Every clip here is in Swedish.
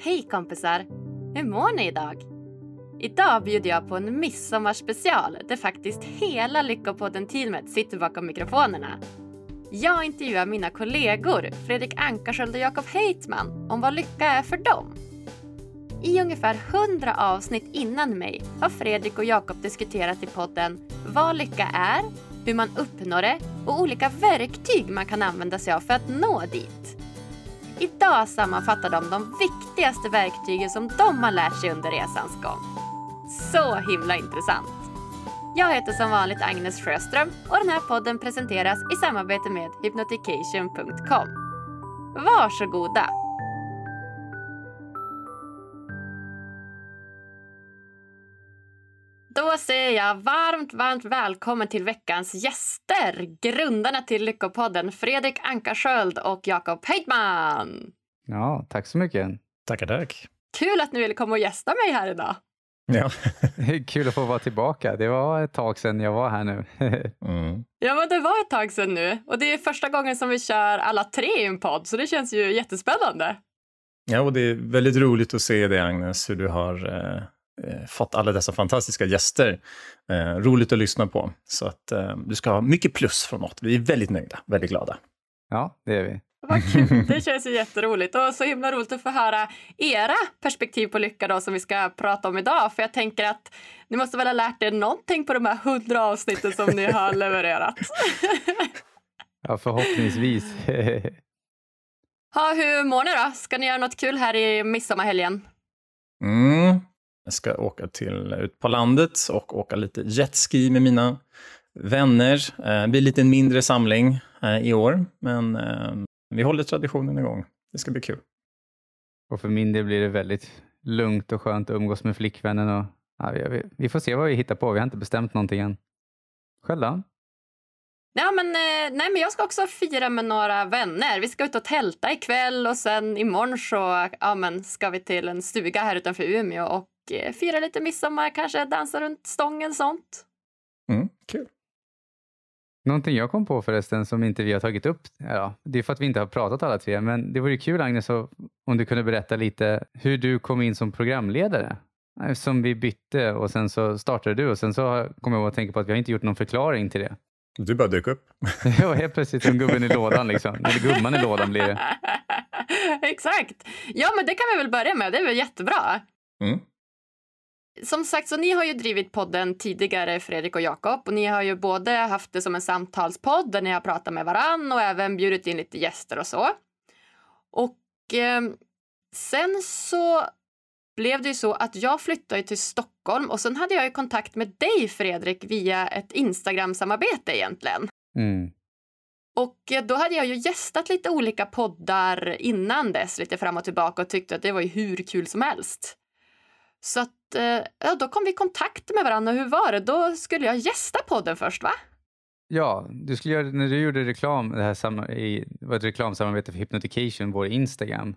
Hej kompisar! Hur mår ni idag? Idag bjuder jag på en midsommarspecial där faktiskt hela Lyckopodden-teamet sitter bakom mikrofonerna. Jag intervjuar mina kollegor Fredrik Ankarsköld och Jakob Heitman om vad lycka är för dem. I ungefär 100 avsnitt innan mig har Fredrik och Jakob diskuterat i podden vad lycka är, hur man uppnår det och olika verktyg man kan använda sig av för att nå dit. Idag sammanfattar de de viktigaste verktygen som de har lärt sig under resans gång. Så himla intressant! Jag heter som vanligt Agnes Sjöström och den här podden presenteras i samarbete med hypnotication.com. Varsågoda! Då säger jag varmt, varmt välkommen till veckans gäster. Grundarna till Lyckopodden, Fredrik Ankarsköld och Jakob Heidman. Ja, tack så mycket. Tackar, tack. Kul att ni ville komma och gästa mig här idag. Ja. Kul att få vara tillbaka. Det var ett tag sedan jag var här nu. Mm. Ja, men det var ett tag sedan nu. Och det är första gången som vi kör alla tre i en podd, så det känns ju jättespännande. ja, och det är väldigt roligt att se dig, Agnes, hur du har eh, fått alla dessa fantastiska gäster. Eh, roligt att lyssna på. Så att eh, du ska ha mycket plus från något. Vi är väldigt nöjda, väldigt glada. Ja, det är vi. Vad kul. Det känns ju jätteroligt. Och så himla roligt att få höra era perspektiv på lycka då, som vi ska prata om idag. För jag tänker att ni måste väl ha lärt er någonting på de här hundra avsnitten som ni har levererat. Ja, förhoppningsvis. ha, hur mår ni då? Ska ni göra något kul här i midsommarhelgen? Mm. Jag ska åka till, ut på landet och åka lite jetski med mina vänner. Det blir lite en mindre samling eh, i år, men eh, vi håller traditionen igång. Det ska bli kul. och för min del blir det väldigt lugnt och skönt att umgås med flickvännen. Och, ja, vi, vi, vi får se vad vi hittar på. Vi har inte bestämt någonting än. Själv då? Ja, men, eh, nej, men jag ska också fira med några vänner. Vi ska ut och tälta ikväll och sen imorgon så ja, men, ska vi till en stuga här utanför Umeå och eh, fira lite midsommar, kanske dansa runt stången sånt. Mm, kul. Någonting jag kom på förresten som inte vi har tagit upp. Ja, det är för att vi inte har pratat alla tre, men det vore kul Agnes om du kunde berätta lite hur du kom in som programledare. Som vi bytte och sen så startade du och sen så kom jag att tänka på att vi har inte gjort någon förklaring till det. Du bara dök upp. Ja, helt plötsligt som gubben i lådan liksom. Eller gumman i lådan blir det. Exakt. Ja, men det kan vi väl börja med. Det är väl jättebra. Mm. Som sagt, så ni har ju drivit podden tidigare, Fredrik och Jakob. Och ni har ju både haft det som en samtalspodd där ni har pratat med varann och även bjudit in lite gäster och så. Och eh, sen så blev det ju så att jag flyttade till Stockholm och sen hade jag ju kontakt med dig, Fredrik, via ett Instagram-samarbete egentligen. Mm. Och eh, då hade jag ju gästat lite olika poddar innan dess, lite fram och tillbaka och tyckte att det var ju hur kul som helst. Så att, eh, ja, då kom vi i kontakt med varandra. Hur var det? Då skulle jag gästa podden först, va? Ja, du skulle göra, när du gjorde reklam, det här i, det var ett reklamsamarbete för Hypnotication, vår Instagram,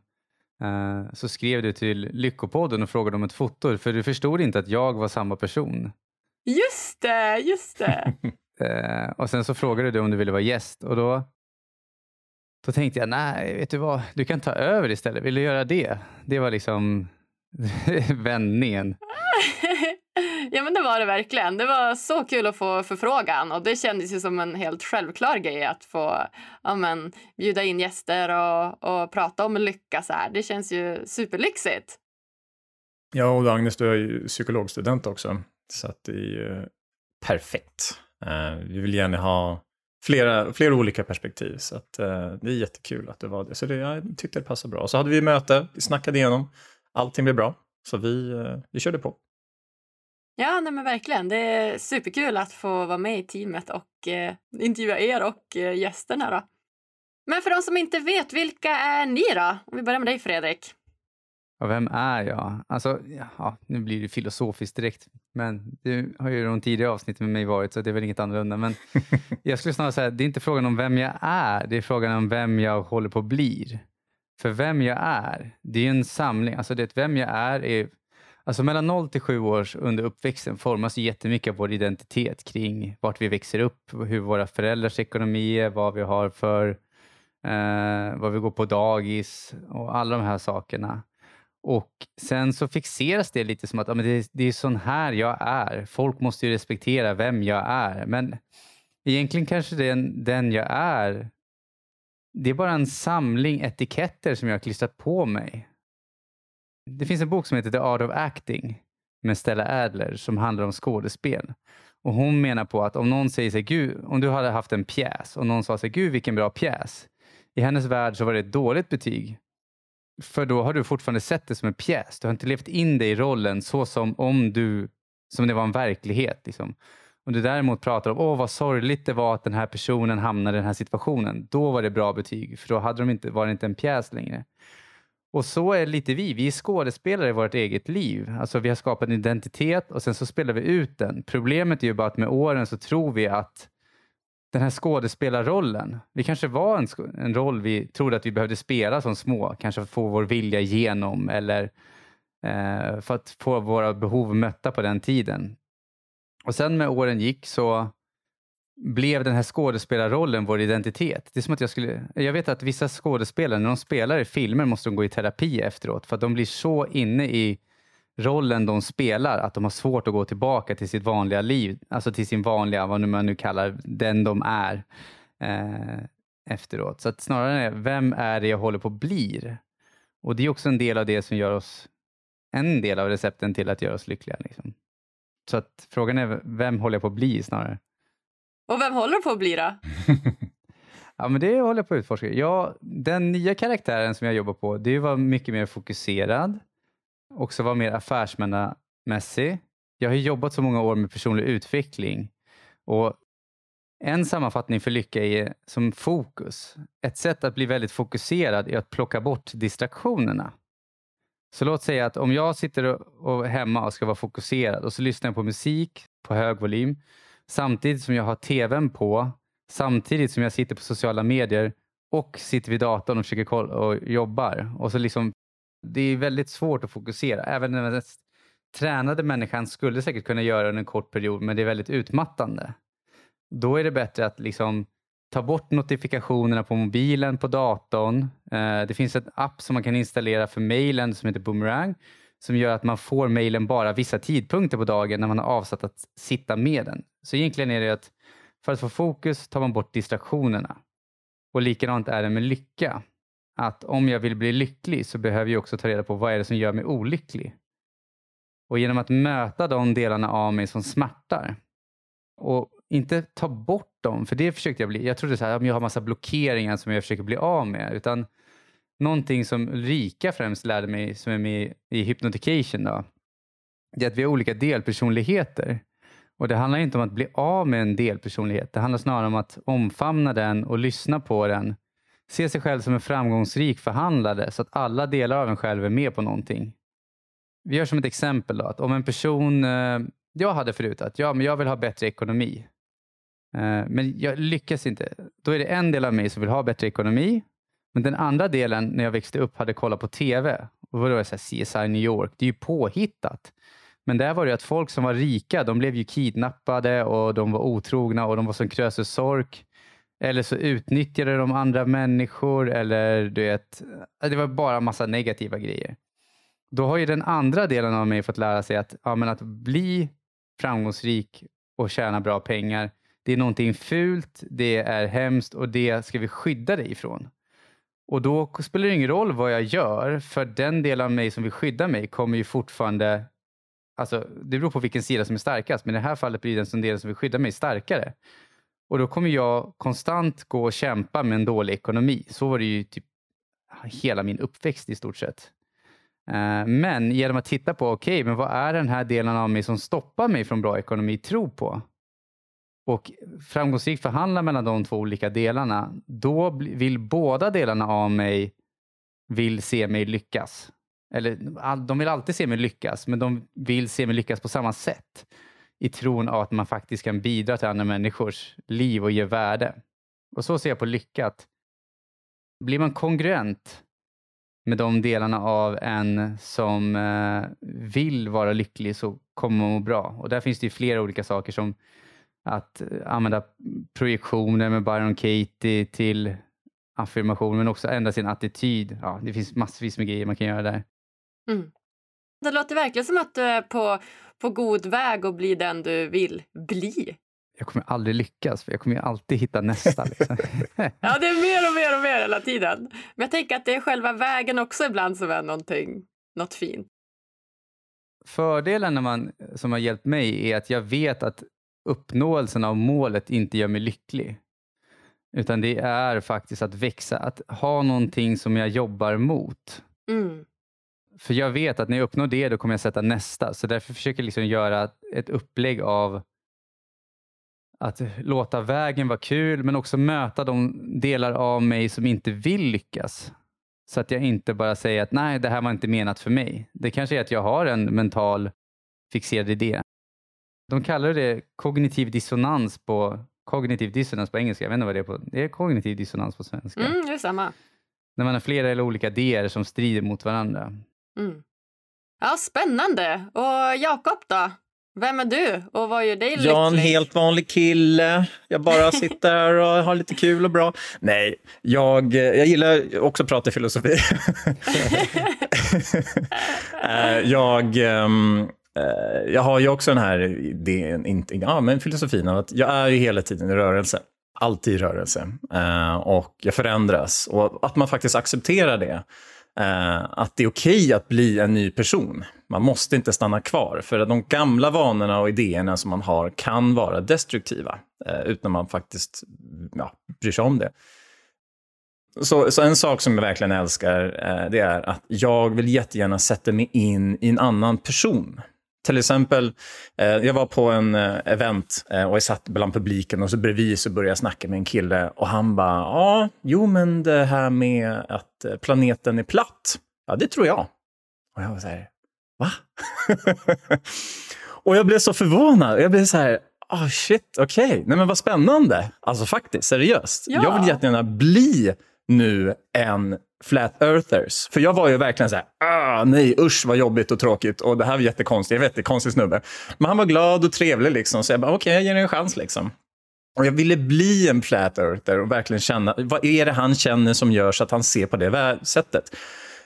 så skrev du till Lyckopodden och frågade om ett foto, för du förstod inte att jag var samma person. Just det, just det. Eh, och sen så frågade du om du ville vara gäst och då, då tänkte jag, nej, vet du vad, du kan ta över istället. Vill du göra det? Det var liksom vändningen. ja, men det var det verkligen. Det var så kul att få förfrågan och det kändes ju som en helt självklar grej att få ja, men, bjuda in gäster och, och prata om lycka så här. Det känns ju superlyxigt. Ja, och Agnes, du är ju psykologstudent också, så att det är ju perfekt. Eh, vi vill gärna ha flera, flera olika perspektiv, så att, eh, det är jättekul att det var det. Så det, jag tyckte det passade bra. Så hade vi möte, vi snackade igenom, allting blev bra, så vi, eh, vi körde på. Ja, nej men verkligen. Det är superkul att få vara med i teamet och eh, intervjua er och eh, gästerna. Då. Men för de som inte vet, vilka är ni då? Om vi börjar med dig, Fredrik. Och vem är jag? Alltså, ja, nu blir det filosofiskt direkt, men det har ju de tidigare avsnitten med mig varit, så det är väl inget annorlunda. Men jag skulle snarare säga, det är inte frågan om vem jag är, det är frågan om vem jag håller på att bli. För vem jag är, det är en samling, alltså det vem jag är är Alltså mellan 0 till 7 års under uppväxten formas ju jättemycket av vår identitet kring vart vi växer upp, hur våra föräldrars ekonomi är, vad vi har för, eh, vad vi går på dagis och alla de här sakerna. Och sen så fixeras det lite som att ja, men det, det är sån här jag är. Folk måste ju respektera vem jag är. Men egentligen kanske den, den jag är, det är bara en samling etiketter som jag har klistrat på mig. Det finns en bok som heter The Art of Acting med Stella Adler som handlar om skådespel. Och Hon menar på att om någon säger sig, Gud, om du hade haft en pjäs och någon sa sig, Gud vilken bra pjäs. I hennes värld så var det ett dåligt betyg. För då har du fortfarande sett det som en pjäs. Du har inte levt in dig i rollen så som om du, som det var en verklighet. Liksom. Om du däremot pratar om, åh vad sorgligt det var att den här personen hamnade i den här situationen. Då var det bra betyg, för då hade de inte, var det inte en pjäs längre. Och så är lite vi. Vi är skådespelare i vårt eget liv. Alltså vi har skapat en identitet och sen så spelar vi ut den. Problemet är ju bara att med åren så tror vi att den här skådespelarrollen, vi kanske var en, en roll vi trodde att vi behövde spela som små, kanske för att få vår vilja igenom eller eh, för att få våra behov mötta på den tiden. Och sen med åren gick så blev den här skådespelarrollen vår identitet. Det är som att jag skulle, jag vet att vissa skådespelare, när de spelar i filmer måste de gå i terapi efteråt för att de blir så inne i rollen de spelar att de har svårt att gå tillbaka till sitt vanliga liv, alltså till sin vanliga, vad man nu kallar den de är eh, efteråt. Så att snarare, vem är det jag håller på att bli? Och det är också en del av det som gör oss, en del av recepten till att göra oss lyckliga. Liksom. Så att frågan är, vem håller jag på att bli snarare? Och vem håller du på att bli då? ja, men det håller jag på att utforska. Ja, den nya karaktären som jag jobbar på, det var mycket mer fokuserad. Också vara mer affärsmässig. Jag har jobbat så många år med personlig utveckling och en sammanfattning för lycka är som fokus. Ett sätt att bli väldigt fokuserad är att plocka bort distraktionerna. Så låt säga att om jag sitter och, hemma och ska vara fokuserad och så lyssnar jag på musik på hög volym samtidigt som jag har tvn på, samtidigt som jag sitter på sociala medier och sitter vid datorn och försöker kolla och jobbar. Och så liksom, det är väldigt svårt att fokusera. Även den mest tränade människan skulle säkert kunna göra det under en kort period, men det är väldigt utmattande. Då är det bättre att liksom ta bort notifikationerna på mobilen, på datorn. Eh, det finns en app som man kan installera för mejlen som heter Boomerang som gör att man får mejlen bara vissa tidpunkter på dagen när man har avsatt att sitta med den. Så egentligen är det att för att få fokus tar man bort distraktionerna. Och likadant är det med lycka. Att om jag vill bli lycklig så behöver jag också ta reda på vad är det som gör mig olycklig. Och genom att möta de delarna av mig som smärtar och inte ta bort dem, för det försökte jag bli. Jag trodde så här, jag har massa blockeringar som jag försöker bli av med. Utan någonting som Ulrika främst lärde mig som är med i Hypnotication då, det är att vi har olika delpersonligheter. Och Det handlar inte om att bli av med en delpersonlighet. Det handlar snarare om att omfamna den och lyssna på den. Se sig själv som en framgångsrik förhandlare så att alla delar av en själv är med på någonting. Vi gör som ett exempel då, att om en person, eh, jag hade förut att ja, men jag vill ha bättre ekonomi. Eh, men jag lyckas inte. Då är det en del av mig som vill ha bättre ekonomi men den andra delen när jag växte upp hade kollat på TV. Och då var det så här, CSI New York. Det är ju påhittat. Men där var det att folk som var rika, de blev ju kidnappade och de var otrogna och de var som Krösus Sork. Eller så utnyttjade de andra människor eller du vet, det var bara massa negativa grejer. Då har ju den andra delen av mig fått lära sig att, ja, men att bli framgångsrik och tjäna bra pengar, det är någonting fult, det är hemskt och det ska vi skydda dig ifrån. Och då spelar det ingen roll vad jag gör, för den del av mig som vill skydda mig kommer ju fortfarande... Alltså, det beror på vilken sida som är starkast, men i det här fallet blir den del som vill skydda mig starkare. Och då kommer jag konstant gå och kämpa med en dålig ekonomi. Så var det ju typ hela min uppväxt i stort sett. Eh, men genom att titta på, okej, okay, men vad är den här delen av mig som stoppar mig från bra ekonomi tro på? och framgångsrikt förhandla mellan de två olika delarna, då vill båda delarna av mig vill se mig lyckas. Eller de vill alltid se mig lyckas, men de vill se mig lyckas på samma sätt i tron av att man faktiskt kan bidra till andra människors liv och ge värde. Och så ser jag på lyckat. Blir man kongruent med de delarna av en som eh, vill vara lycklig så kommer man må bra. Och där finns det flera olika saker som att eh, använda projektioner med Byron Katie till affirmation men också ändra sin attityd. Ja, det finns massvis med grejer man kan göra där. Mm. Det låter verkligen som att du är på, på god väg att bli den du vill bli. Jag kommer aldrig lyckas, för jag kommer ju alltid hitta nästa. Liksom. ja, det är mer och mer och mer hela tiden. Men jag tänker att det är själva vägen också ibland som är någonting, något fint. Fördelen när man, som har hjälpt mig är att jag vet att uppnåelsen av målet inte gör mig lycklig. Utan det är faktiskt att växa, att ha någonting som jag jobbar mot. Mm. För jag vet att när jag uppnår det, då kommer jag sätta nästa. Så därför försöker jag liksom göra ett upplägg av att låta vägen vara kul, men också möta de delar av mig som inte vill lyckas. Så att jag inte bara säger att nej, det här var inte menat för mig. Det kanske är att jag har en mental fixerad idé. De kallar det kognitiv dissonans på kognitiv dissonans på engelska. Jag vet inte vad det är på. Det är kognitiv dissonans på svenska. Mm, det är samma. När man har flera eller olika idéer som strider mot varandra. Mm. Ja, spännande. Och Jakob då? Vem är du och vad gör dig lycklig? Jag är en helt vanlig kille. Jag bara sitter här och har lite kul och bra. Nej, jag, jag gillar också att prata filosofi. Eh, jag, ehm, eh, jag har ju också den här idén, ja, men filosofin av att jag är ju hela tiden i rörelse. Alltid i rörelse. Eh, och jag förändras. Och att man faktiskt accepterar det. Eh, att det är okej okay att bli en ny person. Man måste inte stanna kvar, för de gamla vanorna och idéerna som man har kan vara destruktiva, eh, utan att man faktiskt mm, ja, bryr sig om det. Så, så, en sak som jag verkligen älskar, eh, det är att jag vill jättegärna sätta mig in i en annan person. Till exempel, eh, jag var på en eh, event eh, och jag satt bland publiken och så bredvid så började jag snacka med en kille och han bara, ja, jo men det här med att eh, planeten är platt, ja det tror jag. Och jag var så här, va? och jag blev så förvånad. Jag blev så här, oh shit, okej, okay. nej men vad spännande. Alltså faktiskt, seriöst. Ja. Jag vill jättegärna bli nu en flat earthers. För jag var ju verkligen så här, ah, nej usch vad jobbigt och tråkigt och det här var jättekonstigt, jag vet, det är konstig snubbe. Men han var glad och trevlig liksom, så jag bara, okej, okay, jag ger det en chans liksom. Och jag ville bli en flat earther och verkligen känna, vad är det han känner som gör så att han ser på det sättet?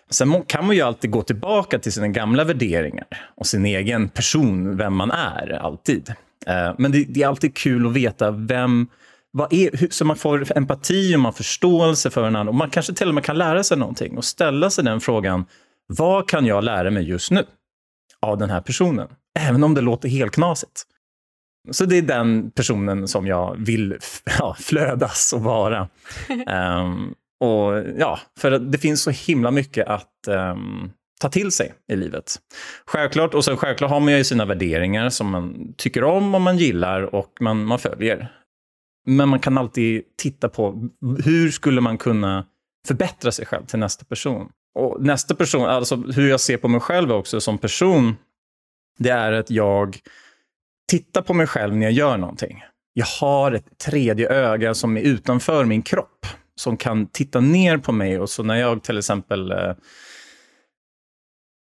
Sen kan man ju alltid gå tillbaka till sina gamla värderingar och sin egen person, vem man är, alltid. Eh, men det, är alltid kul att veta vem, vad är, så man får empati och man förståelse för en annan. Och man kanske till och med kan lära sig någonting och ställa sig den frågan, vad kan jag lära mig just nu av den här personen? Även om det låter helt knasigt. Så det är den personen som jag vill ja, flödas och vara. Um, Och ja, för det finns så himla mycket att um, ta till sig i livet. Självklart, och sen självklart har man ju sina värderingar som man tycker om och man gillar och man, man följer. Men man kan alltid titta på hur skulle man kunna förbättra sig själv till nästa person. Och nästa person, alltså hur jag ser på mig själv också som person, det är att jag tittar på mig själv när jag gör någonting. Jag har ett tredje öga som är utanför min kropp som kan titta ner på mig. Och så när jag till exempel eh,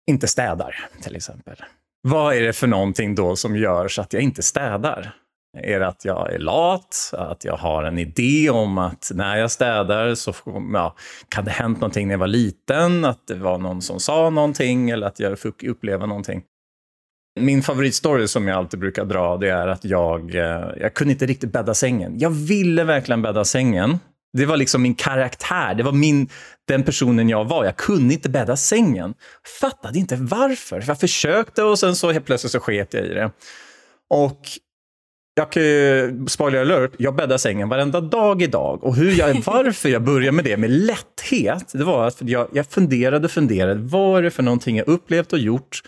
inte städar, till exempel. Vad är det för någonting då som gör så att jag inte städar? Är det att jag är lat? Att jag har en idé om att när jag städar så ja, kan det ha hänt någonting när jag var liten? Att det var någon som sa någonting eller att jag fick uppleva någonting? Min favoritstory som jag alltid brukar dra, det är att jag, eh, jag kunde inte riktigt bädda sängen. Jag ville verkligen bädda sängen, det var liksom min karaktär. Det var min, den personen jag var. Jag kunde inte bädda sängen. Fattade inte varför. Jag försökte och sen så helt plötsligt så sket jag i det. Och jag kan ju, spoiler alert, jag bäddar sängen varenda dag idag. Och hur jag, varför jag började med det med lätthet, det var att jag, jag funderade och funderade. Vad är det för någonting jag upplevt och gjort?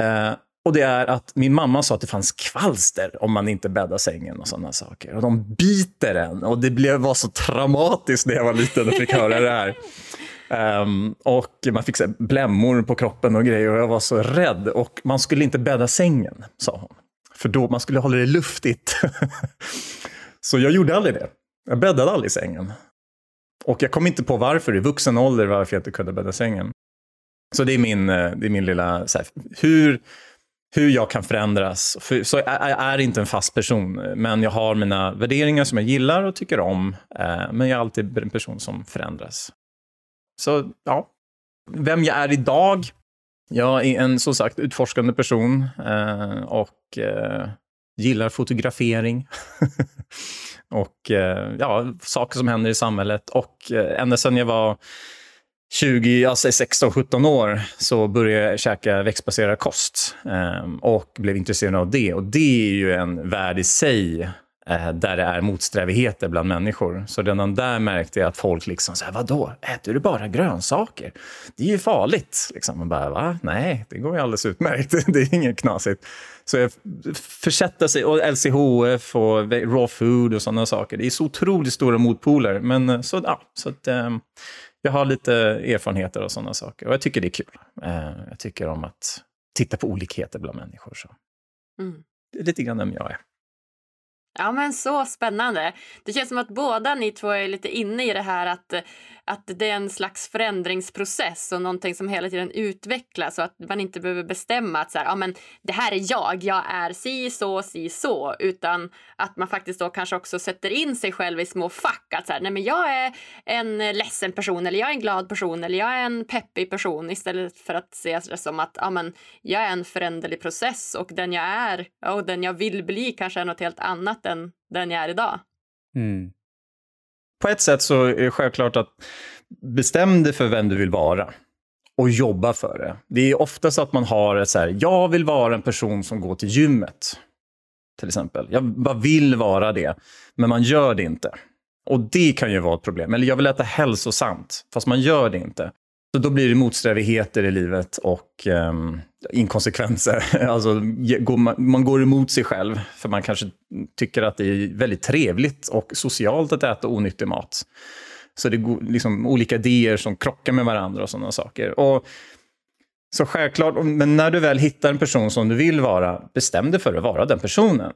Eh, och det är att min mamma sa att det fanns kvalster om man inte bäddar sängen och sådana saker. Och de biter en. Och det blev, var så traumatiskt när jag var liten och fick höra det här. Um, och man fick så blämmor på kroppen och grejer och jag var så rädd. Och man skulle inte bädda sängen, sa hon. För då man skulle hålla det luftigt. så jag gjorde aldrig det. Jag bäddade aldrig sängen. Och jag kom inte på varför i vuxen ålder varför jag inte kunde bädda sängen. Så det är min, eh, det är min lilla, så här, hur hur jag kan förändras. För, så jag är inte en fast person, men jag har mina värderingar som jag gillar och tycker om. Eh, men jag är alltid en person som förändras. Så ja, vem jag är idag, jag är en som sagt utforskande person eh, och eh, gillar fotografering. och eh, ja, saker som händer i samhället. Och eh, ända sedan jag var 20, alltså 16-17 år så började jag käka växtbaserad kost eh, och blev intresserad av det. Och det är ju en värld i sig där det är motsträvigheter bland människor. Så redan där märkte jag att folk liksom så här, vadå, äter du bara grönsaker? Det är ju farligt. Liksom. Man bara, va? Nej, det går ju alldeles utmärkt. det är inget knasigt. Så jag försätta sig, och LCHF och raw food och sådana saker. Det är så otroligt stora motpoler. Men eh, så, ja, så att, um, jag har lite erfarenheter av sådana saker och jag tycker det är kul. Jag tycker om att titta på olikheter bland människor. Så. Mm. Det är lite grann vem jag är. Ja, men så spännande. Det känns som att båda ni två är lite inne i det här att, att det är en slags förändringsprocess och någonting som hela tiden utvecklas och att man inte behöver bestämma att så här, ja, men det här är jag, jag är si, så, si, så, utan att man faktiskt då kanske också sätter in sig själv i små fack. Att så här, nej, men jag är en ledsen person eller jag är en glad person eller jag är en peppig person istället för att se det som att ja, men jag är en föränderlig process och den jag är och den jag vill bli kanske är något helt annat än den jag är idag. Mm. På ett sätt så är det självklart att bestäm dig för vem du vill vara och jobba för det. Det är ofta så att man har ett så här, jag vill vara en person som går till gymmet. Till exempel. Jag bara vill vara det, men man gör det inte. Och det kan ju vara ett problem. Eller jag vill äta hälsosamt, fast man gör det inte. Så då blir det motsträvigheter i livet och um, inkonsekvenser. Alltså, man går emot sig själv för man kanske tycker att det är väldigt trevligt och socialt att äta onyttig mat. Så det är liksom olika idéer som krockar med varandra och sådana saker. Och så självklart, men när du väl hittar en person som du vill vara, bestäm dig för att vara den personen.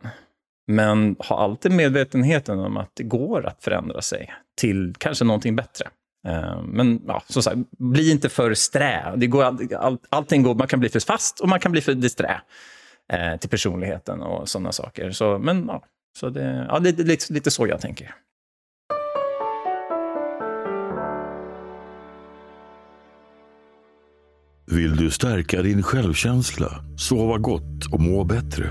Men ha alltid medvetenheten om att det går att förändra sig till kanske någonting bättre. Eh, men ja, som sagt, bli inte för strä. Det går, all, allting går, man kan bli för fast och man kan bli för disträ eh, till personligheten och sådana saker. Så, men ja, så det, ja, det är lite, lite så jag tänker. Vill du stärka din självkänsla, sova gott och må bättre?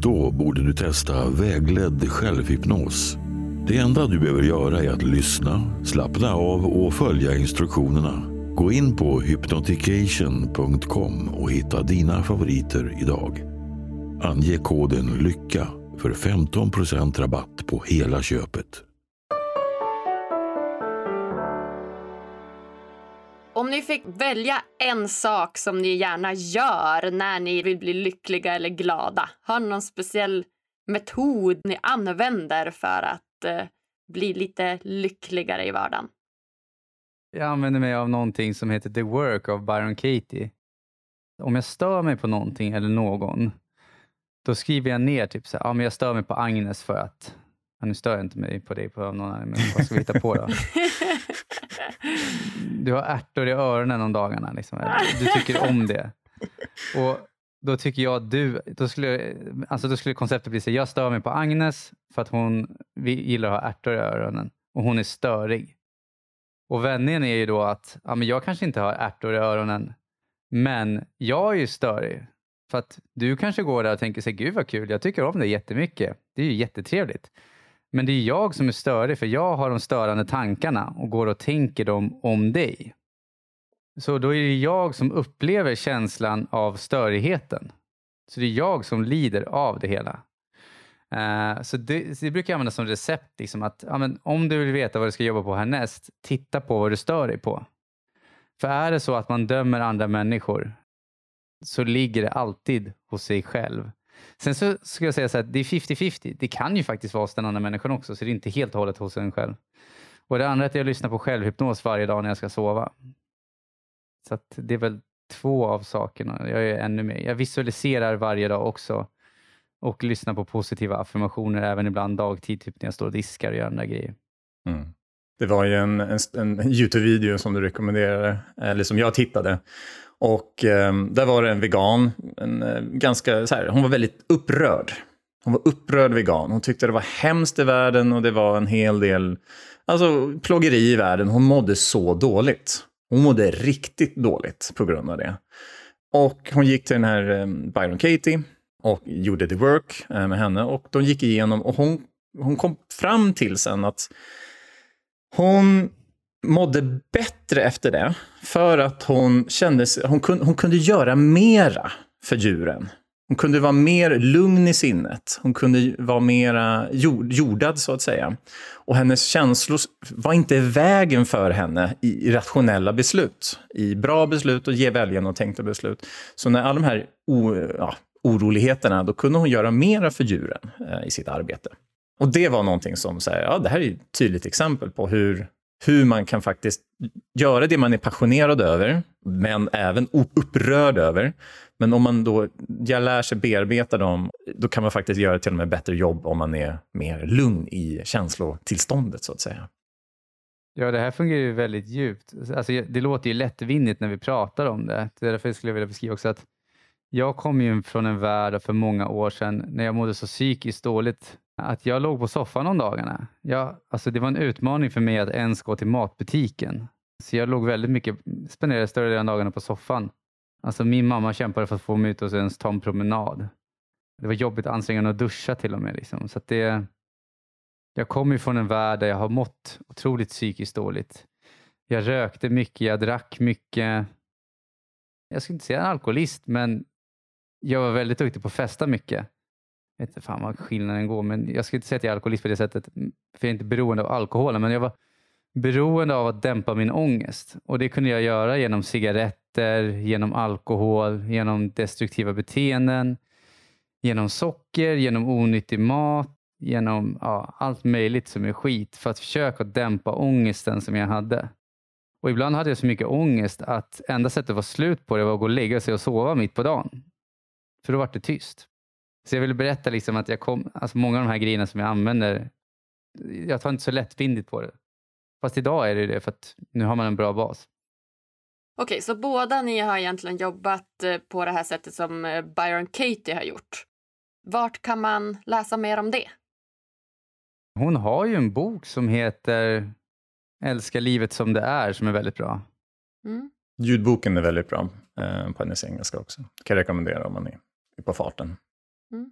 Då borde du testa vägledd självhypnos det enda du behöver göra är att lyssna, slappna av och följa instruktionerna. Gå in på hypnotication.com och hitta dina favoriter idag. Ange koden LYCKA för 15% rabatt på hela köpet. Om ni fick välja en sak som ni gärna gör när ni vill bli lyckliga eller glada, har ni någon speciell metod ni använder för att eh, bli lite lyckligare i vardagen? Jag använder mig av någonting som heter The Work av Byron Katie. Om jag stör mig på någonting eller någon, då skriver jag ner typ så här, ja, men jag stör mig på Agnes för att, ja, nu stör jag inte mig på dig på någon annan, men vad ska vi hitta på då? du har ärtor i öronen om dagarna, liksom. du tycker om det. Och då tycker jag att du, då skulle, alltså då skulle konceptet bli så jag stör mig på Agnes för att hon gillar att ha ärtor i öronen och hon är störig. Och vändningen är ju då att ja, men jag kanske inte har ärtor i öronen, men jag är ju störig. För att du kanske går där och tänker sig, gud vad kul, jag tycker om det jättemycket. Det är ju jättetrevligt. Men det är jag som är störig, för jag har de störande tankarna och går och tänker dem om dig. Så då är det jag som upplever känslan av störigheten. Så det är jag som lider av det hela. Uh, så det, så det, brukar jag använda som recept. Liksom att, ja, men om du vill veta vad du ska jobba på härnäst, titta på vad du stör dig på. För är det så att man dömer andra människor så ligger det alltid hos sig själv. Sen så ska jag säga så att det är 50-50. Det kan ju faktiskt vara hos den andra människan också, så det är inte helt och hållet hos en själv. Och det andra är att jag lyssnar på självhypnos varje dag när jag ska sova. Så det är väl två av sakerna. Jag är ännu mer. Jag visualiserar varje dag också och lyssnar på positiva affirmationer även ibland dagtid, typ när jag står och diskar och gör andra grejer. Mm. Det var ju en, en, en Youtube-video som du rekommenderade, eller som jag tittade. Och eh, där var det en vegan, en, eh, ganska så här, hon var väldigt upprörd. Hon var upprörd vegan. Hon tyckte det var hemskt i världen och det var en hel del alltså, plågeri i världen. Hon mådde så dåligt. Hon mådde riktigt dåligt på grund av det. Och hon gick till den här eh, Byron Katie och gjorde the work eh, med henne. Och de gick igenom och hon, hon kom fram till sen att hon mådde bättre efter det för att hon kände sig, hon, kunde, hon kunde göra mera för djuren. Hon kunde vara mer lugn i sinnet. Hon kunde vara mer jord, jordad, så att säga. Och hennes känslor var inte vägen för henne i, rationella beslut. I bra beslut och ge välgenomtänkta beslut. Så när alla de här o, ja, oroligheterna, då kunde hon göra mera för djuren eh, i sitt arbete. Och det var någonting som, så här, ja, det här är ett tydligt exempel på hur hur man kan faktiskt göra det man är passionerad över, men även upprörd över. Men om man då jag lär sig bearbeta dem, då kan man faktiskt göra till och med bättre jobb om man är mer lugn i känslotillståndet, så att säga. Ja, det här fungerar ju väldigt djupt. Alltså, det låter ju lättvindigt när vi pratar om det. Det är därför jag skulle vilja beskriva också att jag kom ju från en värld för många år sedan när jag mådde så psykiskt dåligt att jag låg på soffan om dagarna. Jag, alltså det var en utmaning för mig att ens gå till matbutiken. Så jag låg väldigt mycket, spenderade större delen av dagarna på soffan. Alltså min mamma kämpade för att få mig ut och ens ta en promenad. Det var jobbigt ansträngande att duscha till och med. Liksom. Så det, jag kommer från en värld där jag har mått otroligt psykiskt dåligt. Jag rökte mycket, jag drack mycket. Jag skulle inte säga en alkoholist, men jag var väldigt duktig på att festa mycket. Jag vet inte fan vad skillnaden går, men jag skulle inte säga att jag är alkoholist på det sättet, för jag är inte beroende av alkoholen, men jag var beroende av att dämpa min ångest. Och det kunde jag göra genom cigaretter, genom alkohol, genom destruktiva beteenden, genom socker, genom onyttig mat, genom ja, allt möjligt som är skit för att försöka dämpa ångesten som jag hade. Och ibland hade jag så mycket ångest att enda sättet att vara slut på det var att gå och lägga sig och sova mitt på dagen. För då var det tyst. Så jag vill berätta liksom att jag kom, alltså många av de här grejerna som jag använder, jag tar inte så lättvindigt på det. Fast idag är det det för att nu har man en bra bas. Okej, så båda ni har egentligen jobbat eh, på det här sättet som eh, Byron Katie har gjort. Vart kan man läsa mer om det? Hon har ju en bok som heter Älska livet som det är som är väldigt bra. Mm. Ljudboken är väldigt bra eh, på hennes engelska också. kan jag rekommendera om man är på farten. Mm.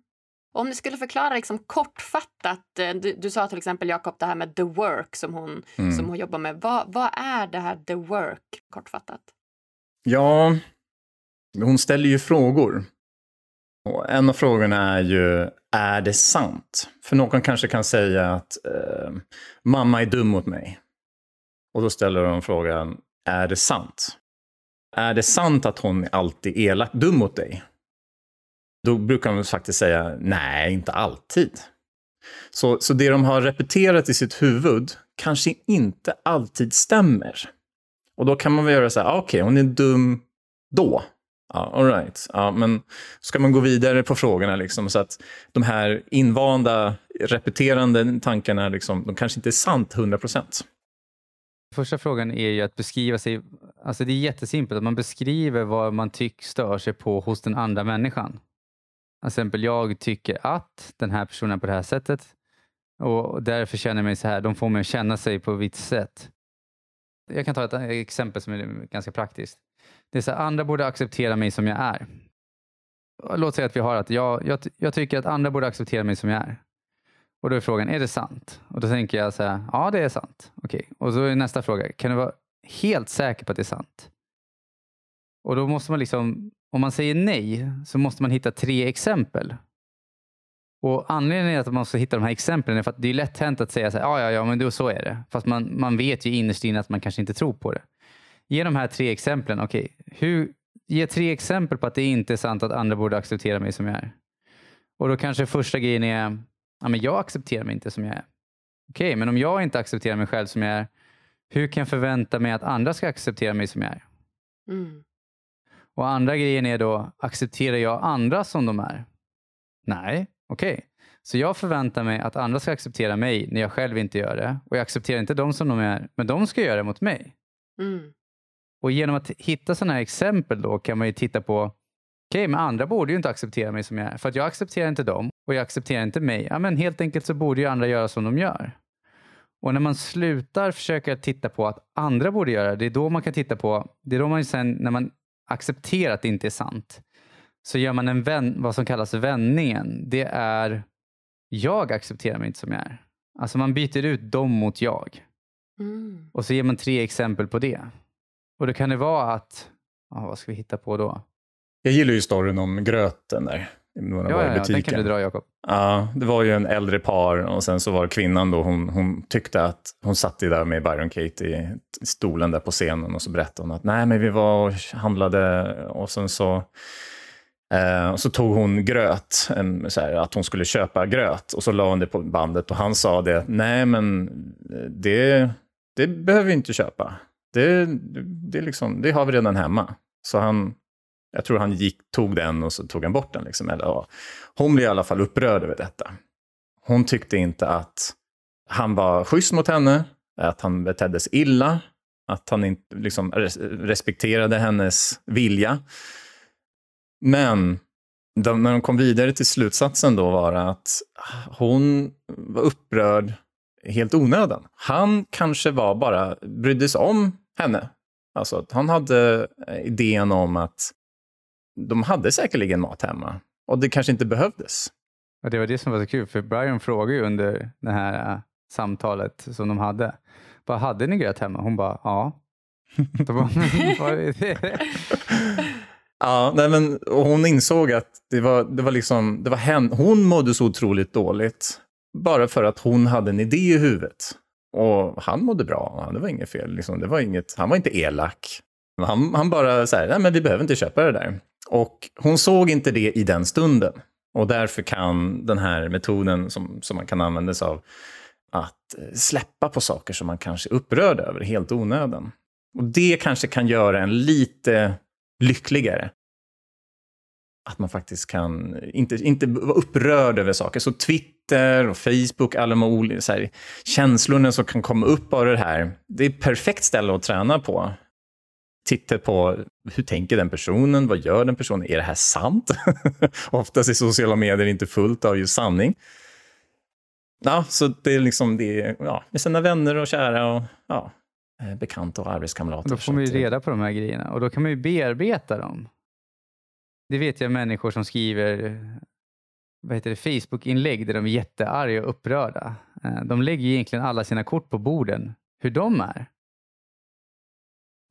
Om ni skulle förklara liksom kortfattat, eh, du, du, sa till exempel Jakob det här med the work som hon, mm. som hon jobbar med. Vad, vad är det här the work kortfattat? Ja, hon ställer ju frågor. Och en av frågorna är ju, är det sant? För någon kanske kan säga att eh, mamma är dum mot mig. Och då ställer hon frågan, är det sant? Är det sant att hon alltid är elak dum mot dig? Då brukar de faktiskt säga nej, inte alltid. Så, så det de har repeterat i sitt huvud kanske inte alltid stämmer. Och då kan man väl göra så här, ah, okej, okay, hon är dum då. Ja, all right. ja, men ska man gå vidare på frågorna liksom, så att de här invanda, repeterande tankarna, liksom, de kanske inte är sant 100 procent. Första frågan är ju att beskriva sig. Alltså det är jättesimpelt, att man beskriver vad man tycker stör sig på hos den andra människan. Till exempel, jag tycker att den här personen är på det här sättet och därför känner jag mig så här. De får mig att känna sig på ett visst sätt. Jag kan ta ett eh, exempel som är ganska praktiskt. Det är så här, andra borde acceptera mig som jag är. Låt säga att vi har att jag, jag, jag tycker att andra borde acceptera mig som jag är. Och då är frågan, är det sant? Och då tänker jag så här, ja det är sant. Okej. Och så är nästa fråga, kan du vara helt säker på att det är sant? Och då måste man liksom om man säger nej så måste man hitta tre exempel. Och Anledningen till att man måste hitta de här exemplen är för att det är lätt hänt att säga så här, ja, ja, ja, men då så är det. Fast man, man vet ju innerst inne att man kanske inte tror på det. Ge de här tre exemplen. Okay, hur, ge tre exempel på att det inte är sant att andra borde acceptera mig som jag är. Och då kanske första grejen är, ja, men jag accepterar mig inte som jag är. Okej, okay, men om jag inte accepterar mig själv som jag är, hur kan jag förvänta mig att andra ska acceptera mig som jag är? Mm. Och andra grejen är då, accepterar jag andra som de är? Nej, okej. Okay. Så jag förväntar mig att andra ska acceptera mig när jag själv inte gör det. Och jag accepterar inte dem som de är, men de ska göra det mot mig. Mm. Och genom att hitta sådana här exempel då kan man ju titta på, okej, okay, men andra borde ju inte acceptera mig som jag är. För att jag accepterar inte dem och jag accepterar inte mig. Ja, men helt enkelt så borde ju andra göra som de gör. Och när man slutar försöka titta på att andra borde göra det, är då man kan titta på, det är då man sen, när man acceptera att det inte är sant så gör man en vän, vad som kallas vändningen. Det är jag accepterar mig inte som jag är. Alltså man byter ut dem mot jag. Mm. Och så ger man tre exempel på det. Och då kan det vara att, ja, vad ska vi hitta på då? Jag gillar ju storyn om gröten där. När Ja, ja, ja, den kan du dra Jakob. Ja, det var ju en äldre par och sen så var kvinnan då, hon, hon tyckte att hon satt ju där med Byron Kate i stolen där på scenen och så berättade hon att nej men vi var och handlade och sen så eh, och så tog hon gröt, en, så här, att hon skulle köpa gröt och så la hon det på bandet och han sa det, nej men det, det behöver vi inte köpa. Det, det, är liksom, det har vi redan hemma. Så han, jag tror han gick, tog den och så tog han bort den. Liksom. Eller, ja. Hon blev i alla fall upprörd över detta. Hon tyckte inte att han var schysst mot henne, att han betedde sig illa, att han inte liksom, respekterade hennes vilja. Men de, när de kom vidare till slutsatsen då var att hon var upprörd helt onödan. Han kanske var bara brydde sig om henne. Alltså han hade idén om att de hade säkerligen mat hemma och det kanske inte behövdes. Och det var det som var så kul, för Brian frågade ju under det här äh, samtalet som de hade. Bara, hade ni gröt hemma? Hon bara, ja. Bara? Ja, nej men, och hon insåg att det var, det var liksom, det var hen, hon mådde så otroligt dåligt. Bara för att hon hade en idé i huvudet. Och han mådde bra, det var inget fel. Liksom, det var inget, han var inte elak. Han, han bara så här, nej men vi behöver inte köpa det där. Och hon såg inte det i den stunden. Och därför kan den här metoden som, som man kan använda sig av att eh, släppa på saker som man kanske är upprörd över helt onödan. Och det kanske kan göra en lite lyckligare. Att man faktiskt kan inte, inte vara upprörd över saker. Så Twitter och Facebook, alla de olika här, känslorna som kan komma upp av det här. Det är ett perfekt ställe att träna på. Titta på hur tänker den personen, vad gör den personen, är det här sant? Oftast är sociala medier inte fullt av just sanning. Ja, så det är liksom det, är, ja, med sina vänner och kära och ja, eh, bekanta och arbetskamrater. Då får man ju att- reda på de här grejerna och då kan man ju bearbeta dem. Det vet jag människor som skriver vad heter det, Facebook-inlägg där de är jättearga och upprörda. Eh, De lägger egentligen alla sina kort på borden, hur de är.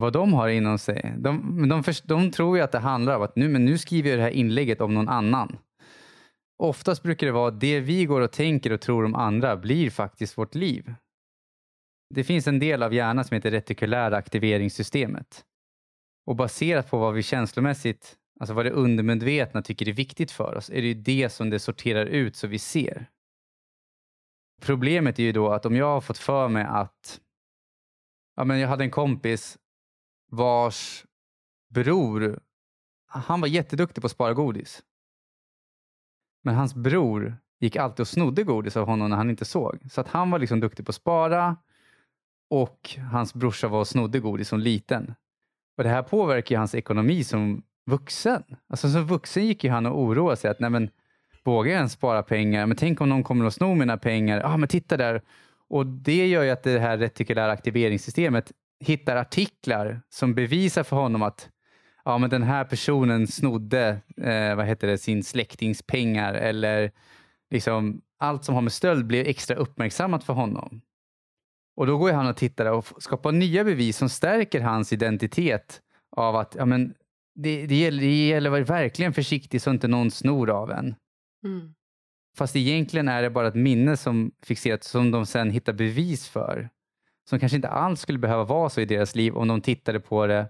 Vad de har inom sig. De, de, först- de tror ju att det handlar om att nu, men nu skriver jag det här inlägget om någon annan. Oftast brukar det vara det vi går och tänker och tror om andra blir faktiskt vårt liv. Det finns en del av hjärnan som heter retikulära aktiveringssystemet. Och baserat på vad vi känslomässigt, alltså vad det undermedvetna tycker är viktigt för oss, är det ju det som det sorterar ut så vi ser. Problemet är ju då att om jag har fått för mig att ja, men jag hade en kompis vars bror, han var jätteduktig på att spara godis. Men hans bror gick alltid och snodde godis av honom när han inte såg. Så att han var liksom duktig på att spara och hans brorsa var och snodde godis som liten. Och det här påverkar ju hans ekonomi som vuxen. Alltså som vuxen gick ju han och oroade sig att nej men vågar jag ens spara pengar? Men tänk om någon kommer och snor mina pengar? Ja, ah, men titta där. Och det gör ju att det här retikulära aktiveringssystemet hittar artiklar som bevisar för honom att ja, men den här personen snodde eh, vad heter det, sin släktings pengar eller liksom allt som har med stöld blir extra uppmärksammat för honom. Och då går han och tittar och skapar nya bevis som stärker hans identitet av att ja, men det, det, gäller, det gäller att vara verkligen försiktig så inte någon snor av en. Mm. Fast egentligen är det bara ett minne som fixerat som de sen hittar bevis för. Som kanske inte alls skulle behöva vara så i deras liv om de tittade på det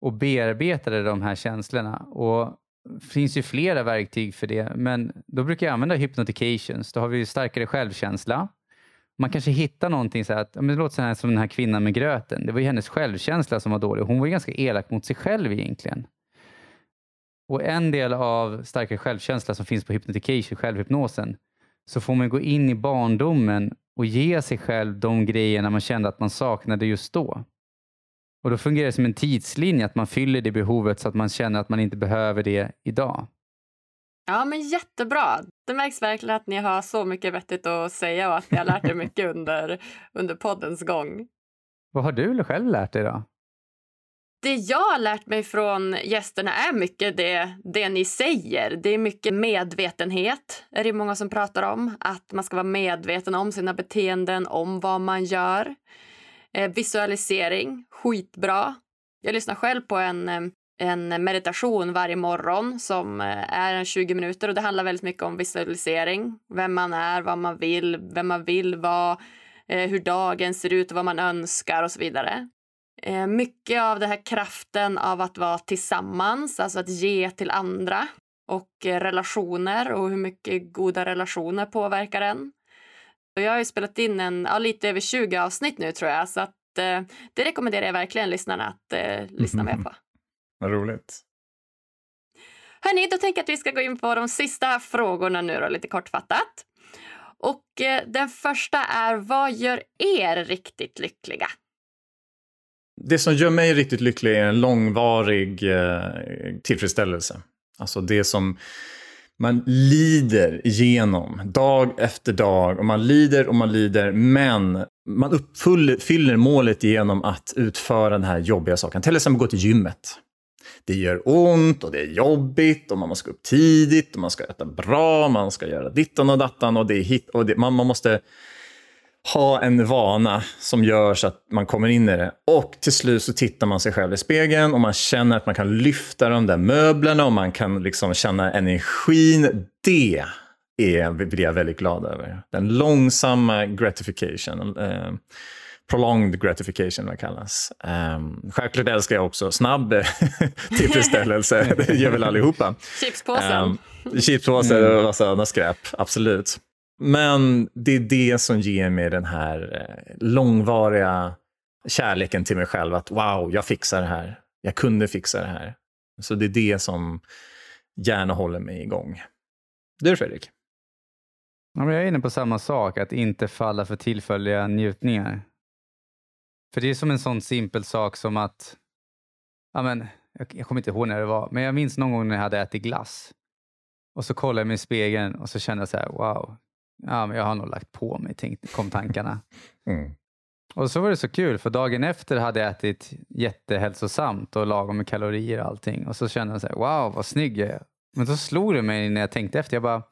och bearbetade de här känslorna. Och det finns ju flera verktyg för det, men då brukar jag använda hypnotications. Då har vi ju starkare självkänsla. Man kanske hittar någonting så här att, men det låter så här som den här kvinnan med gröten. Det var ju hennes självkänsla som var dålig. Hon var ju ganska elak mot sig själv egentligen. Och en del av starkare självkänsla som finns på hypnotication, självhypnosen, så får man gå in i barndomen och ge sig själv de grejerna man kände att man saknade just då. Och då fungerar det som en tidslinje, att man fyller det behovet så att man känner att man inte behöver det idag. Ja, men jättebra. Det märks verkligen att ni har så mycket vettigt att säga och att ni har lärt er mycket under, under poddens gång. Vad har du själv lärt dig då? Det jag har lärt mig från gästerna är mycket det, det ni säger. Det är mycket medvetenhet, är det många som pratar om. Att man ska vara medveten om sina beteenden, om vad man gör. Eh, visualisering, skitbra. Jag lyssnar själv på en, eh, en meditation varje morgon som eh, är 20 minuter och det handlar väldigt mycket om visualisering. Vem man är, vad man vill, vem man vill vara, eh, hur dagen ser ut vad man önskar och så vidare. Eh, mycket av den här kraften av att vara tillsammans, alltså att ge till andra och eh, relationer och hur mycket goda relationer påverkar en. Och jag har ju spelat in en, ja, lite över 20 avsnitt nu tror jag, så att, eh, det rekommenderar jag verkligen lyssnarna att eh, lyssna med på. Vad roligt. Hörni, då tänker jag att vi ska gå in på de sista frågorna nu då, lite kortfattat. Och eh, den första är, vad gör er riktigt lyckliga? Det som gör mig riktigt lycklig är en långvarig eh, tillfredsställelse. Alltså det som man lider igenom dag efter dag och man lider och man lider men man uppfyller målet genom att utföra den här jobbiga saken. Till exempel gå till gymmet. Det gör ont och det är jobbigt och man måste gå upp tidigt och man ska äta bra, man ska göra dittan och dattan och det är hit och det, man, man måste ha en vana som gör så att man kommer in i det. Och till slut så tittar man sig själv i spegeln och man känner att man kan lyfta de där möblerna och man kan liksom känna energin. Det är, blir jag väldigt glad över. Den långsamma gratification. Eh, prolonged gratification vad kallas. Um, självklart älskar jag också snabb tillfredsställelse. det gör väl allihopa. Chipspåsen. Um, chipspåse och massa skräp, absolut. Men det är det som ger mig den här eh, långvariga kärleken till mig själv. Att wow, jag fixar det här. Jag kunde fixa det här. Så det är det som gärna håller mig igång. Du Fredrik? Ja, men jag är inne på samma sak, att inte falla för tillfälliga njutningar. För det är som en sån simpel sak som att, ja men, jag, jag kommer inte ihåg när det var, men jag minns någon gång när jag hade ätit glass. Och så kollade jag mig i spegeln och så kände jag så här, wow, ja, men jag har nog lagt på mig, kom tankarna. Mm. Och så var det så kul, för dagen efter hade jag ätit jättehälsosamt och lagom med kalorier och allting. Och så kände jag så här, wow, vad snygg jag är. Men då slog det mig när jag tänkte efter, jag bara,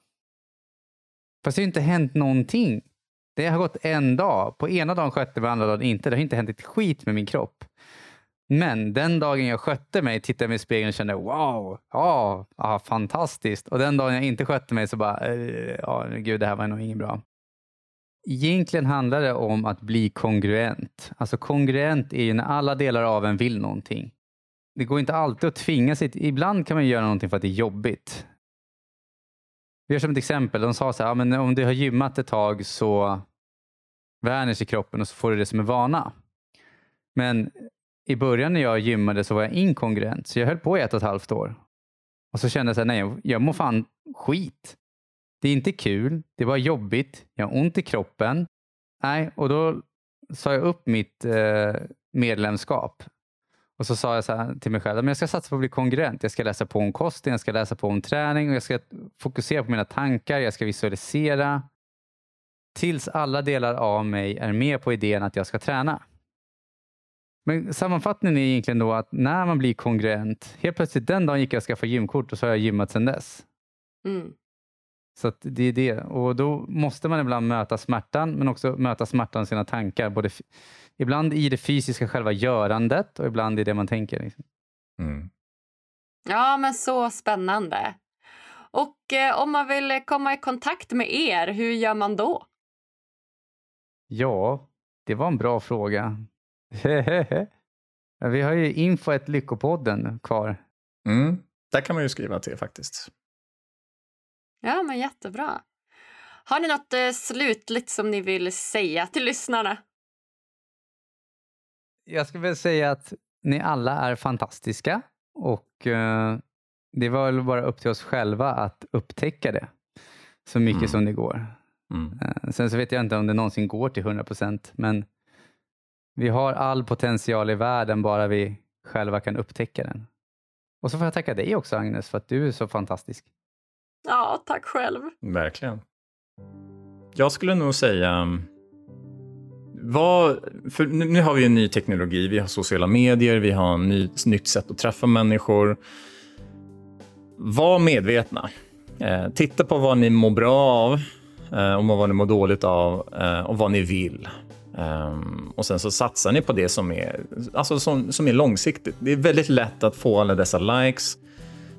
fast det har ju inte hänt någonting. Det har gått en dag. På ena dagen skötte mig, andra dagen inte. Det har inte hänt ett skit med min kropp. Men den dagen jag skötte mig tittade jag mig i spegeln och kände wow, ja, ah, fantastiskt. Och den dagen jag inte skötte mig så bara, eh, gud, det här var nog inget bra. Egentligen handlar det om att bli kongruent. Alltså kongruent är ju när alla delar av en vill någonting. Det går inte alltid att tvinga sig. Ibland kan man göra någonting för att det är jobbigt. Vi gör som ett exempel. De sa så här, ja, men om du har gymmat ett tag så vänjer sig kroppen och så får du det som en vana. Men i början när jag gymmade så var jag inkongruent, så jag höll på i ett och ett halvt år. Och så kände jag att nej, jag mår fan skit. Det är inte kul, det var jobbigt, jag har ont i kroppen. Nej, och då sa jag upp mitt eh, medlemskap. Och så sa jag så till mig själv, men jag ska satsa på att bli kongruent. Jag ska läsa på om kosten, jag ska läsa på om träning och jag ska fokusera på mina tankar, jag ska visualisera. Tills alla delar av mig är med på idén att jag ska träna. Men sammanfattningen är egentligen då att när man blir kongruent, helt plötsligt den dagen gick jag och skaffade gymkort och så har jag gymmat sedan dess. Mm. Så det är det. Och då måste man ibland möta smärtan, men också möta smärtan i sina tankar. Både ibland i det fysiska själva görandet och ibland i det man tänker. Liksom. Mm. Ja, men så spännande. Och eh, om man vill komma i kontakt med er, hur gör man då? Ja, det var en bra fråga. Vi har ju info lyckopodden kvar. Mm, där kan man ju skriva till faktiskt. Ja, men jättebra. Har ni något eh, slutligt som ni vill säga till lyssnarna? Jag skulle vilja säga att ni alla är fantastiska och eh, det var väl bara upp till oss själva att upptäcka det så mycket mm. som det går. Mm. Eh, sen så vet jag inte om det någonsin går till 100 procent, men vi har all potential i världen bara vi själva kan upptäcka den. Och så får jag tacka dig också Agnes för att du är så fantastisk. Ja, tack själv. Verkligen. Jag skulle nog säga vad, för nu, nu har vi en ny teknologi, vi har sociala medier, vi har ett ny, nytt sätt att träffa människor. Var medvetna. Eh, titta på vad ni mår bra av eh, och vad ni mår dåligt av eh, och vad ni vill. Um, och sen så satsar ni på det som är, alltså som, som är långsiktigt. Det är väldigt lätt att få alla dessa likes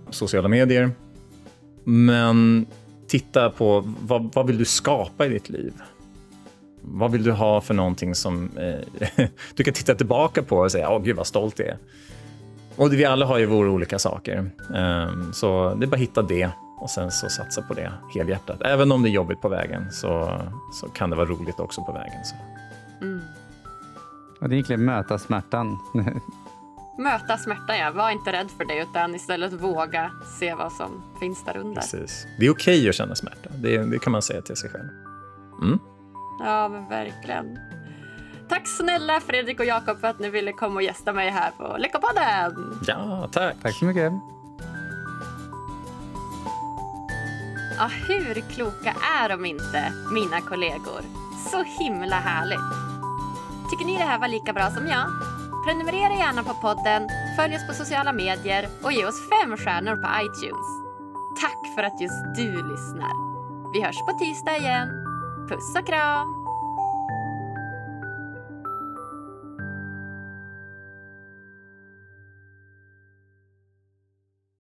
på sociala medier. Men titta på vad, vad vill du skapa i ditt liv? Vad vill du ha för någonting som eh, du kan titta tillbaka på och säga, åh gud vad stolt jag är. Och vi alla har ju våra olika saker. Um, så det är bara att hitta det och sen så satsa på det helhjärtat. Även om det är jobbigt på vägen så, så kan det vara roligt också på vägen. Så. Mm. Och det är egentligen möta smärtan. möta smärtan, ja. Var inte rädd för det utan istället våga se vad som finns där under. Precis. Det är okej okay att känna smärta. Det, det, kan man säga till sig själv. Mm. Ja, men verkligen. Tack snälla Fredrik och Jakob för att ni ville komma och gästa mig här på Lyckopodden. Ja, tack. Tack så mycket. Ja, hur kloka är de inte, mina kollegor? Så himla härligt. Tycker ni det här var lika bra som jag? Prenumerera gärna på podden, följ oss på sociala medier och ge oss fem stjärnor på iTunes. Tack för att just du lyssnar. Vi hörs på tisdag igen. Puss och kram!